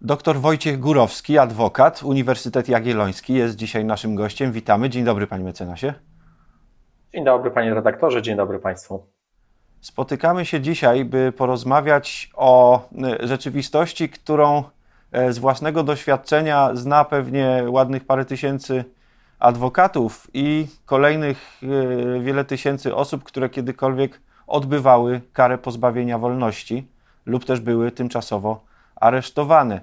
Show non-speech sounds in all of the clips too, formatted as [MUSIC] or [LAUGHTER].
Doktor Wojciech Górowski, adwokat, Uniwersytet Jagielloński jest dzisiaj naszym gościem. Witamy. Dzień dobry, panie mecenasie. Dzień dobry, panie redaktorze, dzień dobry państwu. Spotykamy się dzisiaj, by porozmawiać o e, rzeczywistości, którą e, z własnego doświadczenia zna pewnie ładnych parę tysięcy adwokatów i kolejnych e, wiele tysięcy osób, które kiedykolwiek odbywały karę pozbawienia wolności lub też były tymczasowo aresztowane.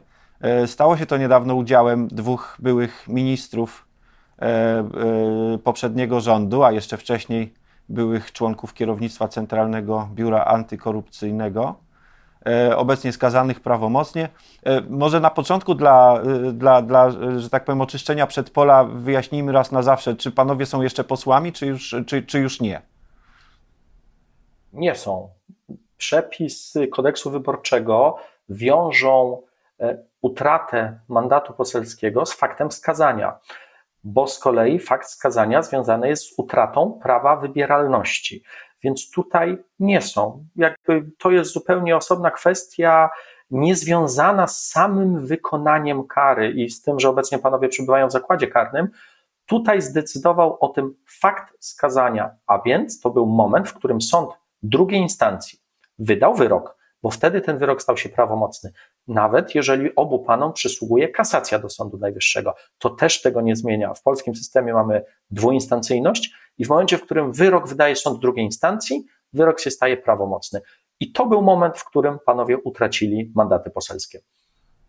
Stało się to niedawno udziałem dwóch byłych ministrów poprzedniego rządu, a jeszcze wcześniej byłych członków kierownictwa Centralnego Biura Antykorupcyjnego, e, obecnie skazanych prawomocnie. E, może na początku dla, e, dla, dla, że tak powiem, oczyszczenia przedpola wyjaśnijmy raz na zawsze, czy panowie są jeszcze posłami, czy już, czy, czy już nie? Nie są. Przepisy kodeksu wyborczego wiążą utratę mandatu poselskiego z faktem skazania bo z kolei fakt skazania związany jest z utratą prawa wybieralności. Więc tutaj nie są. Jakby to jest zupełnie osobna kwestia, niezwiązana z samym wykonaniem kary i z tym, że obecnie panowie przebywają w zakładzie karnym. Tutaj zdecydował o tym fakt skazania, a więc to był moment, w którym sąd drugiej instancji wydał wyrok, bo wtedy ten wyrok stał się prawomocny. Nawet jeżeli obu panom przysługuje kasacja do Sądu Najwyższego, to też tego nie zmienia. W polskim systemie mamy dwuinstancyjność i w momencie, w którym wyrok wydaje sąd drugiej instancji, wyrok się staje prawomocny. I to był moment, w którym panowie utracili mandaty poselskie.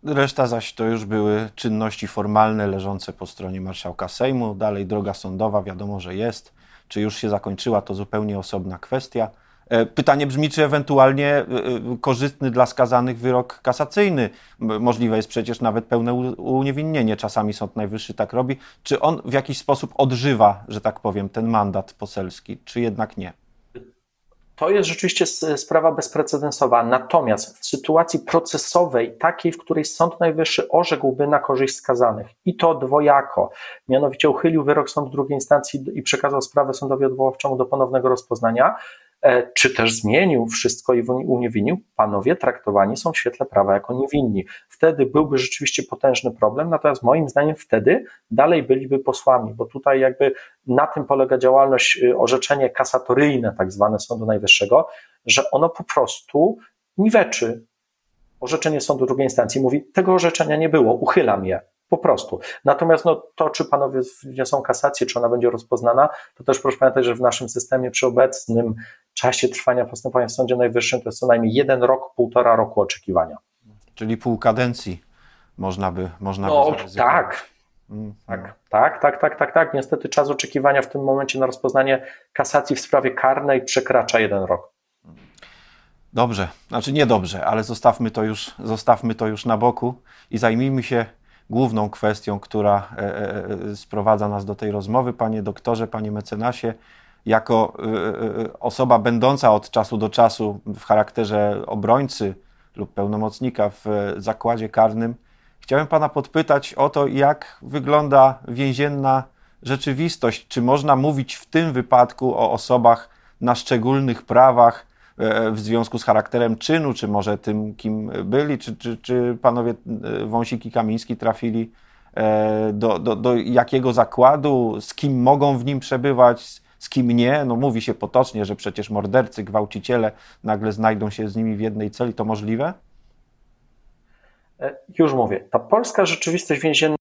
Reszta zaś to już były czynności formalne leżące po stronie marszałka Sejmu. Dalej droga sądowa, wiadomo, że jest. Czy już się zakończyła, to zupełnie osobna kwestia. E, pytanie brzmi, czy ewentualnie e, e, korzystny dla skazanych wyrok kasacyjny, możliwe jest przecież nawet pełne uniewinnienie, czasami Sąd Najwyższy tak robi, czy on w jakiś sposób odżywa, że tak powiem, ten mandat poselski, czy jednak nie? To jest rzeczywiście sprawa bezprecedensowa. Natomiast w sytuacji procesowej, takiej, w której Sąd Najwyższy orzekłby na korzyść skazanych, i to dwojako, mianowicie uchylił wyrok sądu drugiej instancji i przekazał sprawę sądowi odwoławczemu do ponownego rozpoznania, czy też zmienił wszystko i uniewinnił, panowie traktowani są w świetle prawa jako niewinni. Wtedy byłby rzeczywiście potężny problem, natomiast moim zdaniem wtedy dalej byliby posłami, bo tutaj jakby na tym polega działalność, y, orzeczenie kasatoryjne, tak zwane Sądu Najwyższego, że ono po prostu niweczy orzeczenie sądu drugiej instancji, mówi, tego orzeczenia nie było, uchylam je. Po prostu. Natomiast no, to, czy panowie wniosą kasację, czy ona będzie rozpoznana, to też proszę pamiętać, że w naszym systemie przy obecnym czasie trwania postępowania w Sądzie Najwyższym to jest co najmniej jeden rok, półtora roku oczekiwania. Czyli pół kadencji można by można No by tak. Mm, tak, no. tak, tak, tak, tak, tak. Niestety czas oczekiwania w tym momencie na rozpoznanie kasacji w sprawie karnej przekracza jeden rok. Dobrze, znaczy nie dobrze, ale zostawmy to już, zostawmy to już na boku i zajmijmy się główną kwestią, która e, e, e, sprowadza nas do tej rozmowy. Panie doktorze, panie mecenasie, jako osoba będąca od czasu do czasu w charakterze obrońcy lub pełnomocnika w zakładzie karnym, chciałem pana podpytać o to, jak wygląda więzienna rzeczywistość. Czy można mówić w tym wypadku o osobach na szczególnych prawach, E, w związku z charakterem czynu, czy może tym, kim byli, czy, czy, czy panowie e, Wąsik i Kamiński trafili e, do, do, do jakiego zakładu, z kim mogą w nim przebywać, z kim nie. No mówi się potocznie, że przecież mordercy, gwałciciele nagle znajdą się z nimi w jednej celi. To możliwe? Już mówię. Ta polska rzeczywistość więzienna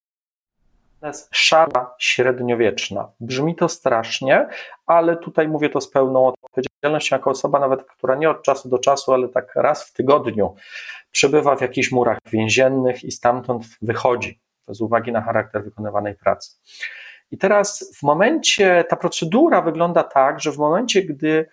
jest szara, średniowieczna. Brzmi to strasznie, ale tutaj mówię to z pełną odpowiedzialnością, jako osoba nawet, która nie od czasu do czasu, ale tak raz w tygodniu przebywa w jakichś murach więziennych i stamtąd wychodzi, z uwagi na charakter wykonywanej pracy. I teraz w momencie, ta procedura wygląda tak, że w momencie, gdy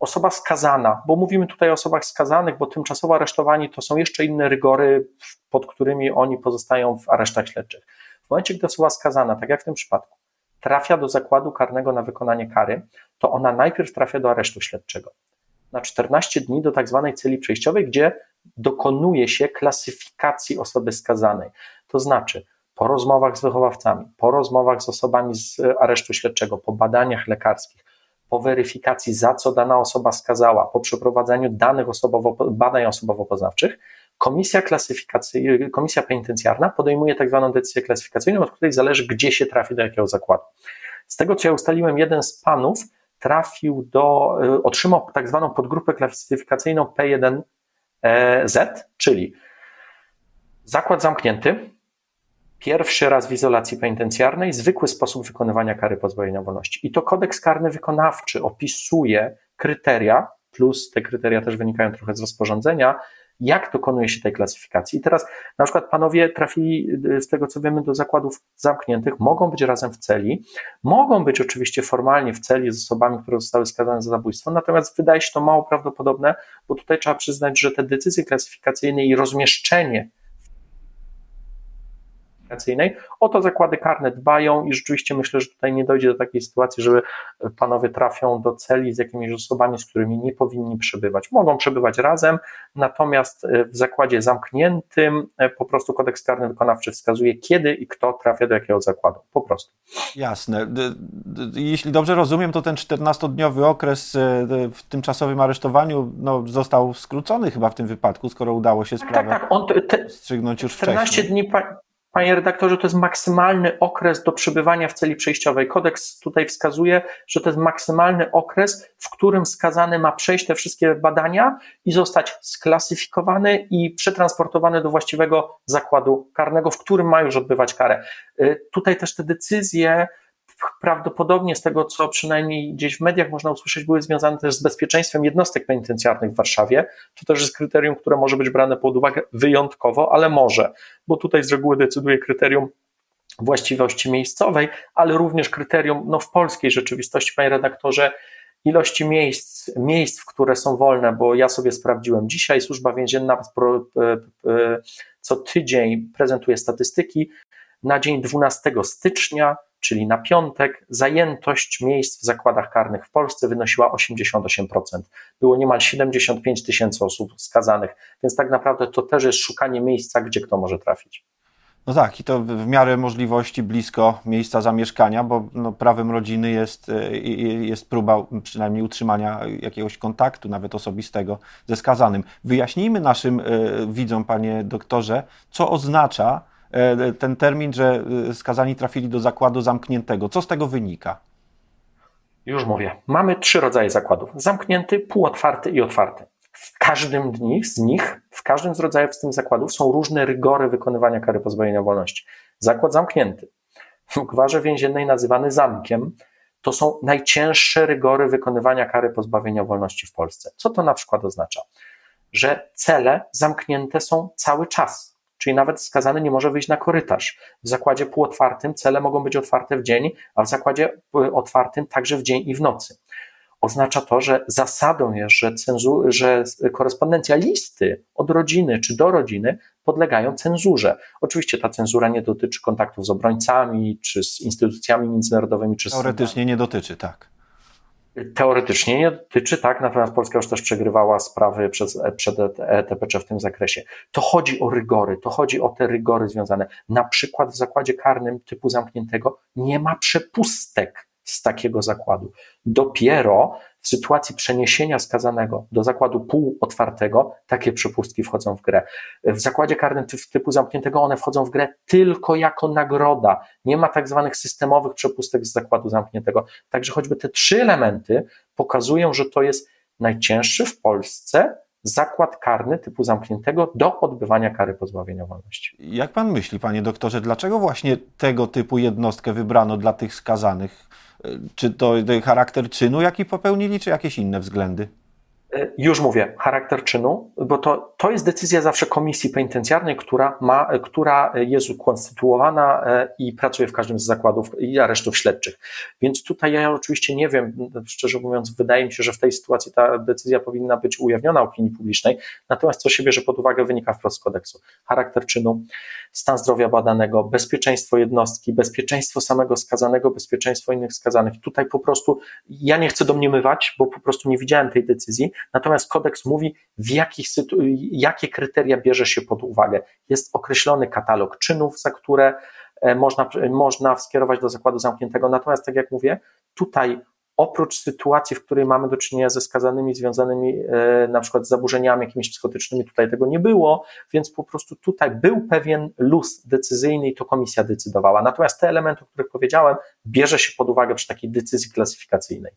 osoba skazana, bo mówimy tutaj o osobach skazanych, bo tymczasowo aresztowani to są jeszcze inne rygory, pod którymi oni pozostają w aresztach śledczych. W momencie, gdy osoba skazana, tak jak w tym przypadku, trafia do zakładu karnego na wykonanie kary, to ona najpierw trafia do aresztu śledczego. Na 14 dni do tak zwanej celi przejściowej, gdzie dokonuje się klasyfikacji osoby skazanej. To znaczy, po rozmowach z wychowawcami, po rozmowach z osobami z aresztu śledczego, po badaniach lekarskich, po weryfikacji, za co dana osoba skazała, po przeprowadzeniu danych osobowo, badań osobowo-poznawczych, Komisja klasyfikacyjna, komisja penitencjarna podejmuje tak zwaną decyzję klasyfikacyjną, od której zależy, gdzie się trafi do jakiego zakładu. Z tego, co ja ustaliłem, jeden z panów trafił do, y, otrzymał tak zwaną podgrupę klasyfikacyjną P1Z, czyli zakład zamknięty, pierwszy raz w izolacji penitencjarnej, zwykły sposób wykonywania kary pozbawienia wolności. I to kodeks karny wykonawczy opisuje kryteria, plus te kryteria też wynikają trochę z rozporządzenia, jak dokonuje się tej klasyfikacji. I teraz na przykład panowie trafili z tego co wiemy do zakładów zamkniętych, mogą być razem w celi, mogą być oczywiście formalnie w celi z osobami, które zostały skazane za zabójstwo, natomiast wydaje się to mało prawdopodobne, bo tutaj trzeba przyznać, że te decyzje klasyfikacyjne i rozmieszczenie aplikacyjnej. O to zakłady karne dbają i rzeczywiście myślę, że tutaj nie dojdzie do takiej sytuacji, że panowie trafią do celi z jakimiś osobami, z którymi nie powinni przebywać. Mogą przebywać razem, natomiast e, w zakładzie zamkniętym e, po prostu kodeks karny wykonawczy wskazuje, kiedy i kto trafia do jakiego zakładu. Po prostu. Jasne. Jeśli dobrze rozumiem, to ten 14-dniowy okres e, w tymczasowym aresztowaniu no, został skrócony chyba w tym wypadku, skoro udało się sprawę tak, tak, tak. On te, strzygnąć już 14 wcześniej. dni, Panie redaktorze, to jest maksymalny okres do przebywania w celi przejściowej. Kodeks tutaj wskazuje, że to jest maksymalny okres, w którym skazany ma przejść te wszystkie badania i zostać sklasyfikowany i przetransportowany do właściwego zakładu karnego, w którym ma już odbywać karę. Y, tutaj też te decyzje prawdopodobnie z tego, co przynajmniej gdzieś w mediach można usłyszeć, były związane też z bezpieczeństwem jednostek penitencjarnych w Warszawie. To też jest kryterium, które może być brane pod uwagę wyjątkowo, ale może, bo tutaj z reguły decyduje kryterium właściwości miejscowej, ale również kryterium no, w polskiej rzeczywistości, panie redaktorze, ilości miejsc, miejsc, które są wolne, bo ja sobie sprawdziłem dzisiaj, służba więzienna co tydzień prezentuje statystyki. Na dzień 12 stycznia czyli na piątek, zajętość miejsc w zakładach karnych w Polsce wynosiła 88%. Było niemal 75 tysięcy osób skazanych, więc tak naprawdę to też jest szukanie miejsca, gdzie kto może trafić. No tak, i to w miarę możliwości blisko miejsca zamieszkania, bo no, prawem rodziny jest, e, jest próba przynajmniej utrzymania jakiegoś kontaktu, nawet osobistego, ze skazanym. Wyjaśnijmy naszym y, widzom, panie doktorze, co oznacza ten termin, że e, skazani trafili do zakładu zamkniętego. Co z tego wynika? Już mówię. Mamy trzy rodzaje zakładów: zamknięty, półotwarty i otwarty. W każdym z nich, w każdym z rodzajów z tych zakładów są różne rygory wykonywania kary pozbawienia wolności. Zakład zamknięty, w gwarze więziennej nazywany zamkiem, to są najcięższe rygory wykonywania kary pozbawienia wolności w Polsce. Co to na przykład oznacza? Że cele zamknięte są cały czas czyli nawet skazany nie może wyjść na korytarz. W zakładzie półotwartym cele mogą być otwarte w dzień, a w zakładzie y, otwartym także w dzień i w nocy. Oznacza to, że zasadą jest, że, cenzu, że korespondencja listy od rodziny czy do rodziny podlegają cenzurze. Oczywiście ta cenzura nie dotyczy kontaktów z obrońcami, czy z instytucjami międzynarodowymi, czy Teoretycznie nie dotyczy, tak. Teoretycznie nie dotyczy, tak, natomiast Polska już też przegrywała sprawy przez, przed ETPC w tym zakresie. To chodzi o rygory, to chodzi o te rygory związane. Na przykład w zakładzie karnym typu zamkniętego nie ma przepustek z takiego zakładu. Dopiero w sytuacji przeniesienia skazanego do zakładu półotwartego takie przepustki wchodzą w grę. W zakładzie karnym typu zamkniętego one wchodzą w grę tylko jako nagroda. Nie ma tak zwanych systemowych przepustek z zakładu zamkniętego. Także choćby te trzy elementy pokazują, że to jest najcięższy w Polsce zakład karny typu zamkniętego do odbywania kary pozbawienia wolności. Jak pan myśli, panie doktorze, dlaczego właśnie tego typu jednostkę wybrano dla tych skazanych? Czy to charakter czynu, jaki popełnili, czy jakieś inne względy? E, już mówię, charakter czynu, bo to, to jest decyzja zawsze komisji penitencjarnej, która, ma, która jest ukonstytuowana e, i pracuje w każdym z zakładów i aresztów śledczych. Więc tutaj ja oczywiście nie wiem, szczerze mówiąc, wydaje mi się, że w tej sytuacji ta decyzja powinna być ujawniona opinii publicznej, natomiast co się bierze pod uwagę wynika wprost z kodeksu. Charakter czynu, stan zdrowia badanego, bezpieczeństwo jednostki, bezpieczeństwo samego skazanego, bezpieczeństwo innych skazanych. Tutaj po prostu ja nie chcę domniemywać, bo po prostu nie widziałem tej decyzji, natomiast kodeks mówi, w jakich jakie kryteria bierze się pod uwagę. Jest określony katalog czynów, za które e, można, można skierować do zakładu zamkniętego, natomiast tak jak mówię, tutaj oprócz sytuacji, w której mamy do czynienia ze skazanymi związanymi e, na przykład z zaburzeniami jakimiś psychotycznymi, tutaj tego nie było, więc po prostu tutaj był pewien luz decyzyjny i to komisja decydowała. Natomiast te elementy, o których powiedziałem, bierze się pod uwagę przy takiej decyzji klasyfikacyjnej.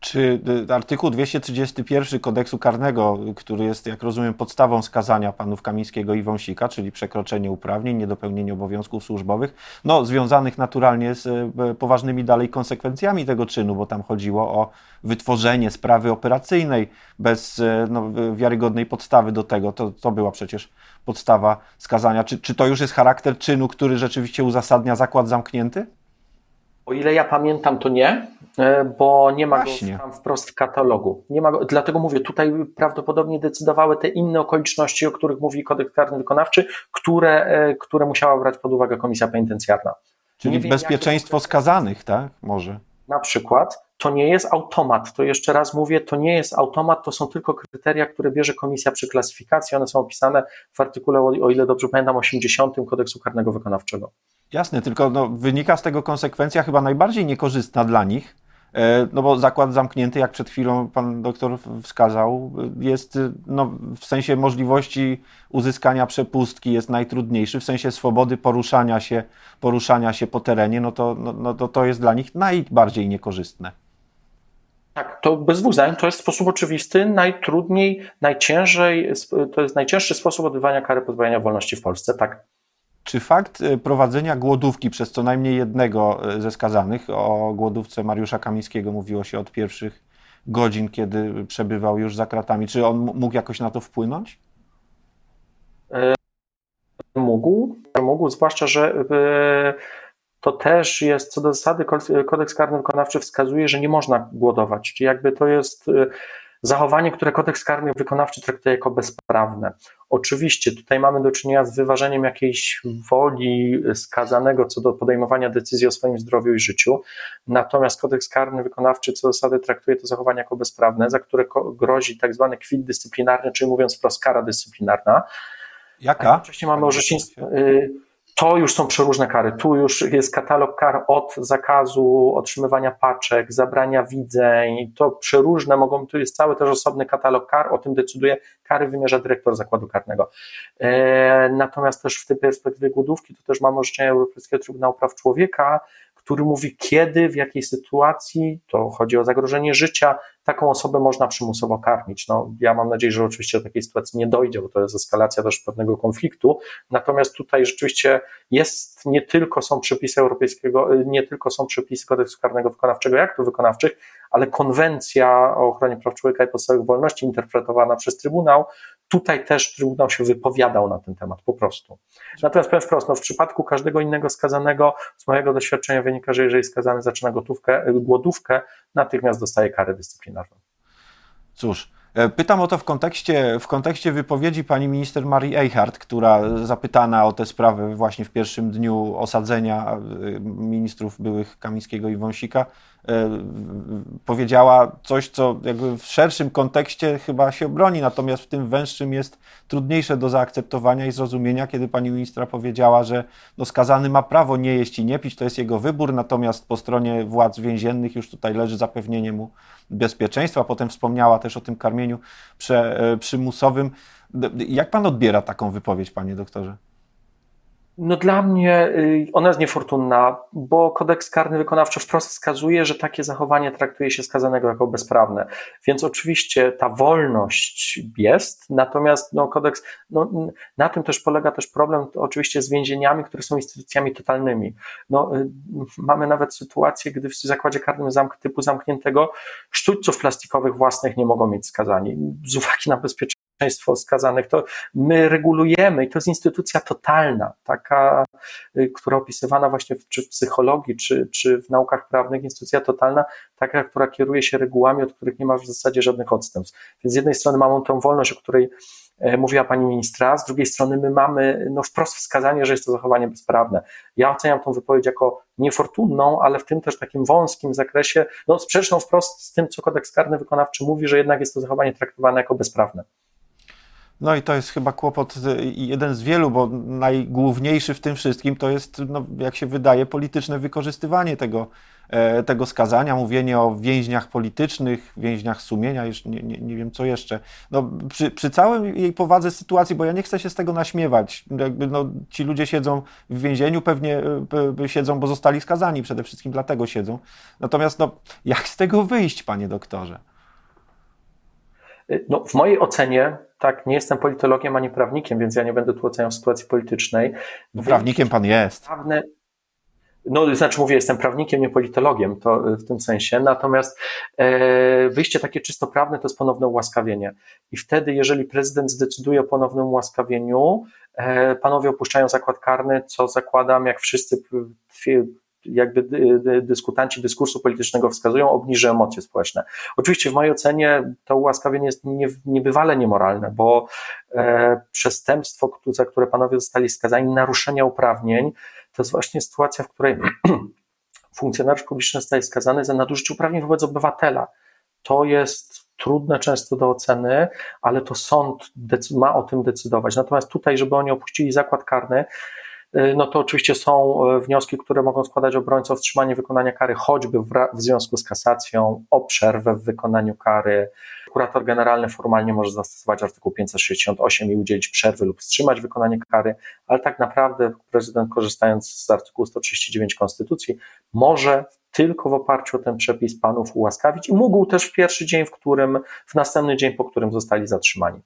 Czy y, artykuł 231 kodeksu karnego, który jest, jak rozumiem, podstawą skazania panów Kamińskiego i Wąsika, czyli przekroczenie uprawnień, niedopełnienie obowiązków służbowych, no, związanych naturalnie z y, poważnymi dalej konsekwencjami tego czynu, bo tam chodziło o wytworzenie sprawy operacyjnej bez y, no, wiarygodnej podstawy do tego. To, to była przecież podstawa skazania. Czy, czy to już jest charakter czynu, który rzeczywiście uzasadnia zakład zamknięty? O ile ja pamiętam, to nie, e, bo nie ma Właśnie. go tam wprost w katalogu. Nie ma go, dlatego mówię, tutaj prawdopodobnie decydowały te inne okoliczności, o których mówi kodeks karny wykonawczy, które, e, które musiała brać pod uwagę komisja penitencjarna. Czyli wiem, bezpieczeństwo skazanych, tak? Może. Na przykład to nie jest automat. To jeszcze raz mówię, to nie jest automat, to są tylko kryteria, które bierze komisja przy klasyfikacji. One są opisane w artykule, o ile dobrze pamiętam, 80 kodeksu karnego wykonawczego. Jasne, tylko no, wynika z tego konsekwencja chyba najbardziej niekorzystna dla nich, e, no bo zakład zamknięty, jak przed chwilą pan doktor wskazał, jest no, w sensie możliwości uzyskania przepustki jest najtrudniejszy, w sensie swobody poruszania się, poruszania się po terenie, no to, no, no to, to jest dla nich najbardziej niekorzystne. Tak, to bez dwóch zdań, to jest sposób oczywisty, najtrudniej, najciężej, to jest najcięższy sposób odbywania kary pozbawienia wolności w Polsce, tak. Czy fakt e, prowadzenia głodówki przez co najmniej jednego e, ze skazanych, o głodówce Mariusza Kamińskiego mówiło się od pierwszych godzin, kiedy przebywał już za kratami, czy on mógł jakoś na to wpłynąć? E, mógł, mógł, zwłaszcza, że to też jest, co do zasady, kodeks karny wykonawczy wskazuje, że nie można głodować. Czyli jakby to jest zachowanie, które kodeks karny wykonawczy traktuje jako bezprawne. Oczywiście tutaj mamy do czynienia z wyważeniem jakiejś woli skazanego co do podejmowania decyzji o swoim zdrowiu i życiu, natomiast kodeks karny wykonawczy co zasady traktuje to zachowanie jako bezprawne, za które grozi tak zwany kwit dyscyplinarny, czyli mówiąc wprost kara dyscyplinarna. Jaka? Wcześniej mamy orzecznictwo to już są przeróżne kary. Tu już jest katalog kar od zakazu otrzymywania paczek, zabrania widzeń. To przeróżne mogą, tu jest cały też osobny katalog kar, o tym decyduje kary wymierza dyrektor zakładu karnego. E, natomiast też w tej perspektywie głodówki to też mamy orzeczenie Europejskiego Trybunału Praw Człowieka, który mówi kiedy, w jakiej sytuacji, to chodzi o zagrożenie życia, taką osobę można przymusowo karmić. No, ja mam nadzieję, że oczywiście do takiej sytuacji nie dojdzie, bo to jest eskalacja też pewnego konfliktu. Natomiast tutaj rzeczywiście jest, nie tylko są przepisy europejskiego, nie tylko są przepisy kodeksu karnego wykonawczego, jak to wykonawczych, ale konwencja o ochronie praw człowieka i podstawowych wolności interpretowana przez Trybunał, tutaj też Trybunał się wypowiadał na ten temat po prostu. Natomiast powiem wprost, no w przypadku każdego innego skazanego, z mojego doświadczenia wynika, że jeżeli skazany zaczyna gotówkę, głodówkę, natychmiast dostaje karę dyscyplinarną. Cóż, e, Pytam o to w kontekście, w kontekście wypowiedzi pani minister Marii Eichhardt, która zapytana o tę sprawę właśnie w pierwszym dniu osadzenia e, ministrów byłych Kamińskiego i Wąsika, powiedziała coś, co jakby w szerszym kontekście chyba się broni, natomiast w tym węższym jest trudniejsze do zaakceptowania i zrozumienia, kiedy pani ministra powiedziała, że no skazany ma prawo nie jeść i nie pić, to jest jego wybór, natomiast po stronie władz więziennych już tutaj leży zapewnienie mu bezpieczeństwa. Potem wspomniała też o tym karmieniu prze, e, przymusowym. Jak pan odbiera taką wypowiedź, panie doktorze? No dla mnie y, ona jest niefortunna, bo kodeks karny wykonawczy wprost wskazuje, że takie zachowanie traktuje się skazanego jako bezprawne. Więc oczywiście ta wolność jest, natomiast no, kodeks, no, na tym też polega też problem oczywiście z więzieniami, które są instytucjami totalnymi. No, y, mamy nawet sytuację, gdy w zakładzie karnym zamk, typu zamkniętego sztućców plastikowych własnych nie mogą mieć skazani z uwagi na bezpieczeństwo społeczeństwo skazanych, to my regulujemy i to jest instytucja totalna, taka, y, która opisywana właśnie w, czy w psychologii, czy, czy w naukach prawnych, instytucja totalna, taka, która kieruje się regułami, od których nie ma w zasadzie żadnych odstępstw. Więc z jednej strony mamy tą wolność, o której e, mówiła pani ministra, z drugiej strony my mamy no, wprost wskazanie, że jest to zachowanie bezprawne. Ja oceniam tą wypowiedź jako niefortunną, ale w tym też takim wąskim zakresie, no sprzeczną wprost z tym, co kodeks karny wykonawczy mówi, że jednak jest to zachowanie traktowane jako bezprawne. No i to jest chyba kłopot jeden z wielu, bo najgłówniejszy w tym wszystkim to jest, no, jak się wydaje, polityczne wykorzystywanie tego, e, tego skazania, mówienie o więźniach politycznych, więźniach sumienia, już nie, nie, nie wiem co jeszcze. No, przy, przy całej jej powadze sytuacji, bo ja nie chcę się z tego naśmiewać, jakby, no, ci ludzie siedzą w więzieniu, pewnie e, siedzą, bo zostali skazani, przede wszystkim dlatego siedzą. Natomiast no, jak z tego wyjść, panie doktorze? No, w mojej ocenie, tak, nie jestem politologiem ani prawnikiem, więc ja nie będę tu oceniał sytuacji politycznej. No, prawnikiem pan jest. Prawne, no, znaczy mówię, jestem prawnikiem, nie politologiem, to w tym sensie. Natomiast e, wyjście takie czysto prawne to jest ponowne ułaskawienie. I wtedy, jeżeli prezydent zdecyduje o ponownym ułaskawieniu, e, panowie opuszczają zakład karny, co zakładam, jak wszyscy jakby dyskutanci dyskursu politycznego wskazują, obniży emocje społeczne. Oczywiście w mojej ocenie to ułaskawienie jest niebywale niemoralne, bo e, przestępstwo, za które panowie zostali skazani, naruszenia uprawnień, to jest właśnie sytuacja, w której [CLEARS THROAT] funkcjonariusz publiczny zostaje skazany za nadużycie uprawnień wobec obywatela. To jest trudne często do oceny, ale to sąd ma o tym decydować. Natomiast tutaj, żeby oni opuścili zakład karny, Y, no to oczywiście są y, wnioski, które mogą składać obrońcy o wstrzymanie wykonania kary, choćby w, w związku z kasacją, o przerwę w wykonaniu kary. Kurator generalny formalnie może zastosować artykuł 568 i udzielić przerwy lub wstrzymać wykonanie kary, ale tak naprawdę prezydent, korzystając z artykułu 139 Konstytucji, może tylko w oparciu o ten przepis panów ułaskawić i mógł też w pierwszy dzień, w którym, w następny dzień, po którym zostali zatrzymani.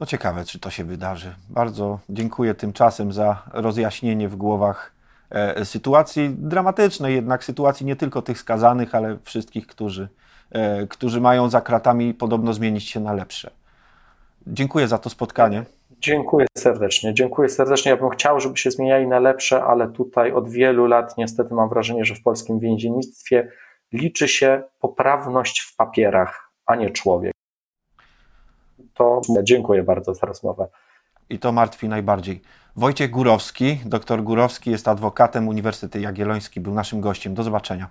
No ciekawe, czy to się wydarzy. Bardzo dziękuję tymczasem za rozjaśnienie w głowach e, sytuacji dramatycznej, jednak sytuacji nie tylko tych skazanych, ale wszystkich, którzy, e, którzy mają za kratami podobno zmienić się na lepsze. Dziękuję za to spotkanie. Dziękuję serdecznie. Dziękuję serdecznie. Ja bym chciał, żeby się zmieniali na lepsze, ale tutaj od wielu lat niestety mam wrażenie, że w polskim więziennictwie liczy się poprawność w papierach, a nie człowiek to dziękuję bardzo za rozmowę. I to martwi najbardziej. Wojciech Górowski, doktor Górowski jest adwokatem Uniwersytetu Jagielloński, był naszym gościem. Do zobaczenia.